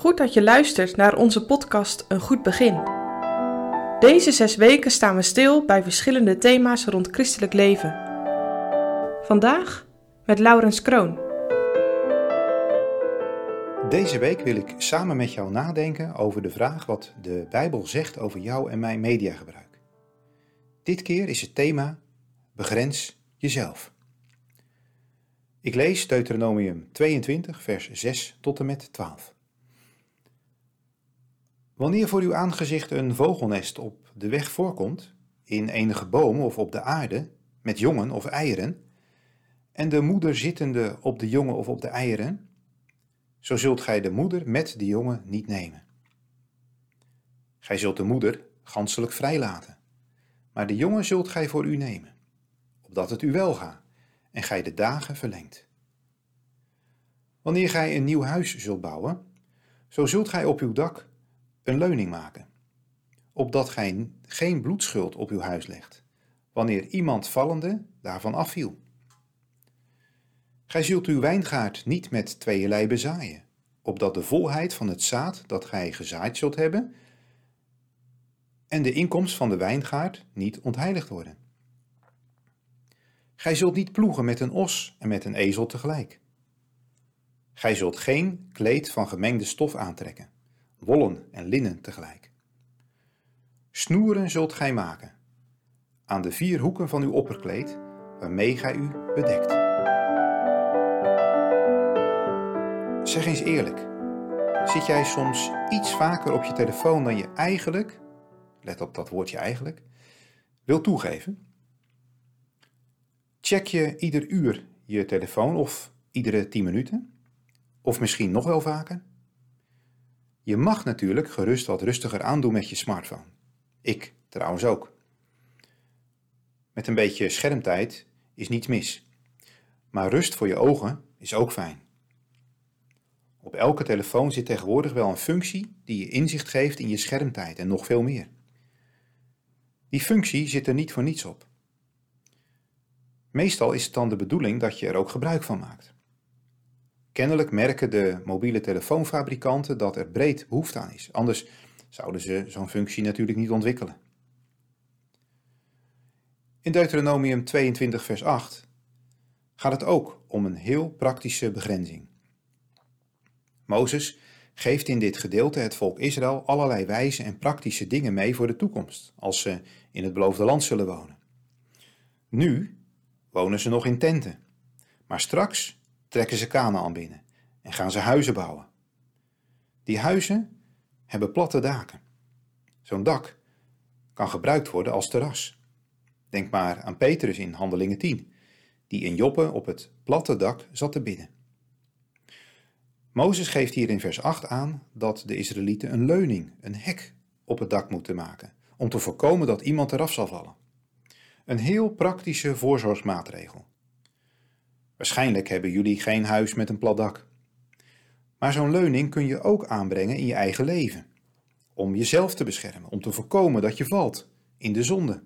Goed dat je luistert naar onze podcast Een Goed Begin. Deze zes weken staan we stil bij verschillende thema's rond christelijk leven. Vandaag met Laurens Kroon. Deze week wil ik samen met jou nadenken over de vraag wat de Bijbel zegt over jou en mijn mediagebruik. Dit keer is het thema Begrens jezelf. Ik lees Deuteronomium 22, vers 6 tot en met 12. Wanneer voor uw aangezicht een vogelnest op de weg voorkomt, in enige boom of op de aarde, met jongen of eieren, en de moeder zittende op de jongen of op de eieren, zo zult gij de moeder met de jongen niet nemen. Gij zult de moeder ganselijk vrijlaten, maar de jongen zult gij voor u nemen, opdat het u wel gaat en gij de dagen verlengt. Wanneer gij een nieuw huis zult bouwen, zo zult gij op uw dak een leuning maken, opdat gij geen bloedschuld op uw huis legt, wanneer iemand vallende daarvan afviel. Gij zult uw wijngaard niet met tweeënlei bezaaien, opdat de volheid van het zaad dat gij gezaaid zult hebben, en de inkomst van de wijngaard niet ontheiligd worden. Gij zult niet ploegen met een os en met een ezel tegelijk. Gij zult geen kleed van gemengde stof aantrekken, wollen en linnen tegelijk. Snoeren zult gij maken, aan de vier hoeken van uw opperkleed, waarmee gij u bedekt. Zeg eens eerlijk, zit jij soms iets vaker op je telefoon dan je eigenlijk, let op dat woordje eigenlijk, wil toegeven? Check je ieder uur je telefoon of iedere 10 minuten? Of misschien nog wel vaker? Je mag natuurlijk gerust wat rustiger aandoen met je smartphone. Ik trouwens ook. Met een beetje schermtijd is niets mis. Maar rust voor je ogen is ook fijn. Op elke telefoon zit tegenwoordig wel een functie die je inzicht geeft in je schermtijd en nog veel meer. Die functie zit er niet voor niets op. Meestal is het dan de bedoeling dat je er ook gebruik van maakt. Kennelijk merken de mobiele telefoonfabrikanten dat er breed behoefte aan is, anders zouden ze zo'n functie natuurlijk niet ontwikkelen. In Deuteronomium 22, vers 8 gaat het ook om een heel praktische begrenzing. Mozes geeft in dit gedeelte het volk Israël allerlei wijze en praktische dingen mee voor de toekomst, als ze in het beloofde land zullen wonen. Nu wonen ze nog in tenten, maar straks trekken ze Canaan binnen en gaan ze huizen bouwen. Die huizen hebben platte daken. Zo'n dak kan gebruikt worden als terras. Denk maar aan Petrus in Handelingen 10, die in Joppe op het platte dak zat te bidden. Mozes geeft hier in vers 8 aan dat de Israëlieten een leuning, een hek op het dak moeten maken, om te voorkomen dat iemand eraf zal vallen. Een heel praktische voorzorgsmaatregel. Waarschijnlijk hebben jullie geen huis met een plat dak. Maar zo'n leuning kun je ook aanbrengen in je eigen leven. Om jezelf te beschermen, om te voorkomen dat je valt in de zonde.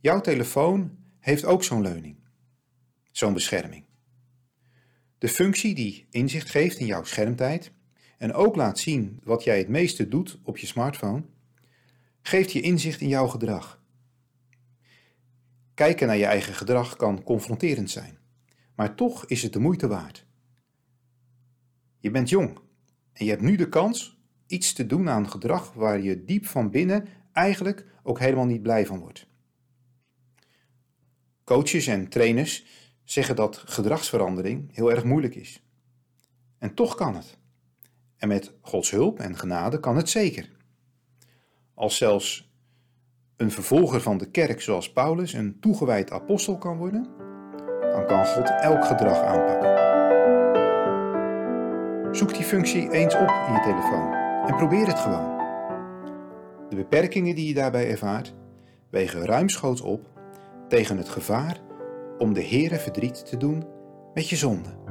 Jouw telefoon heeft ook zo'n leuning, zo'n bescherming. De functie die inzicht geeft in jouw schermtijd en ook laat zien wat jij het meeste doet op je smartphone, geeft je inzicht in jouw gedrag. Kijken naar je eigen gedrag kan confronterend zijn, maar toch is het de moeite waard. Je bent jong en je hebt nu de kans iets te doen aan gedrag waar je diep van binnen eigenlijk ook helemaal niet blij van wordt. Coaches en trainers zeggen dat gedragsverandering heel erg moeilijk is. En toch kan het. En met Gods hulp en genade kan het zeker. Als zelfs een vervolger van de kerk zoals Paulus een toegewijd apostel kan worden, dan kan God elk gedrag aanpakken. Zoek die functie eens op in je telefoon en probeer het gewoon. De beperkingen die je daarbij ervaart wegen ruimschoots op tegen het gevaar om de Heere verdriet te doen met je zonde.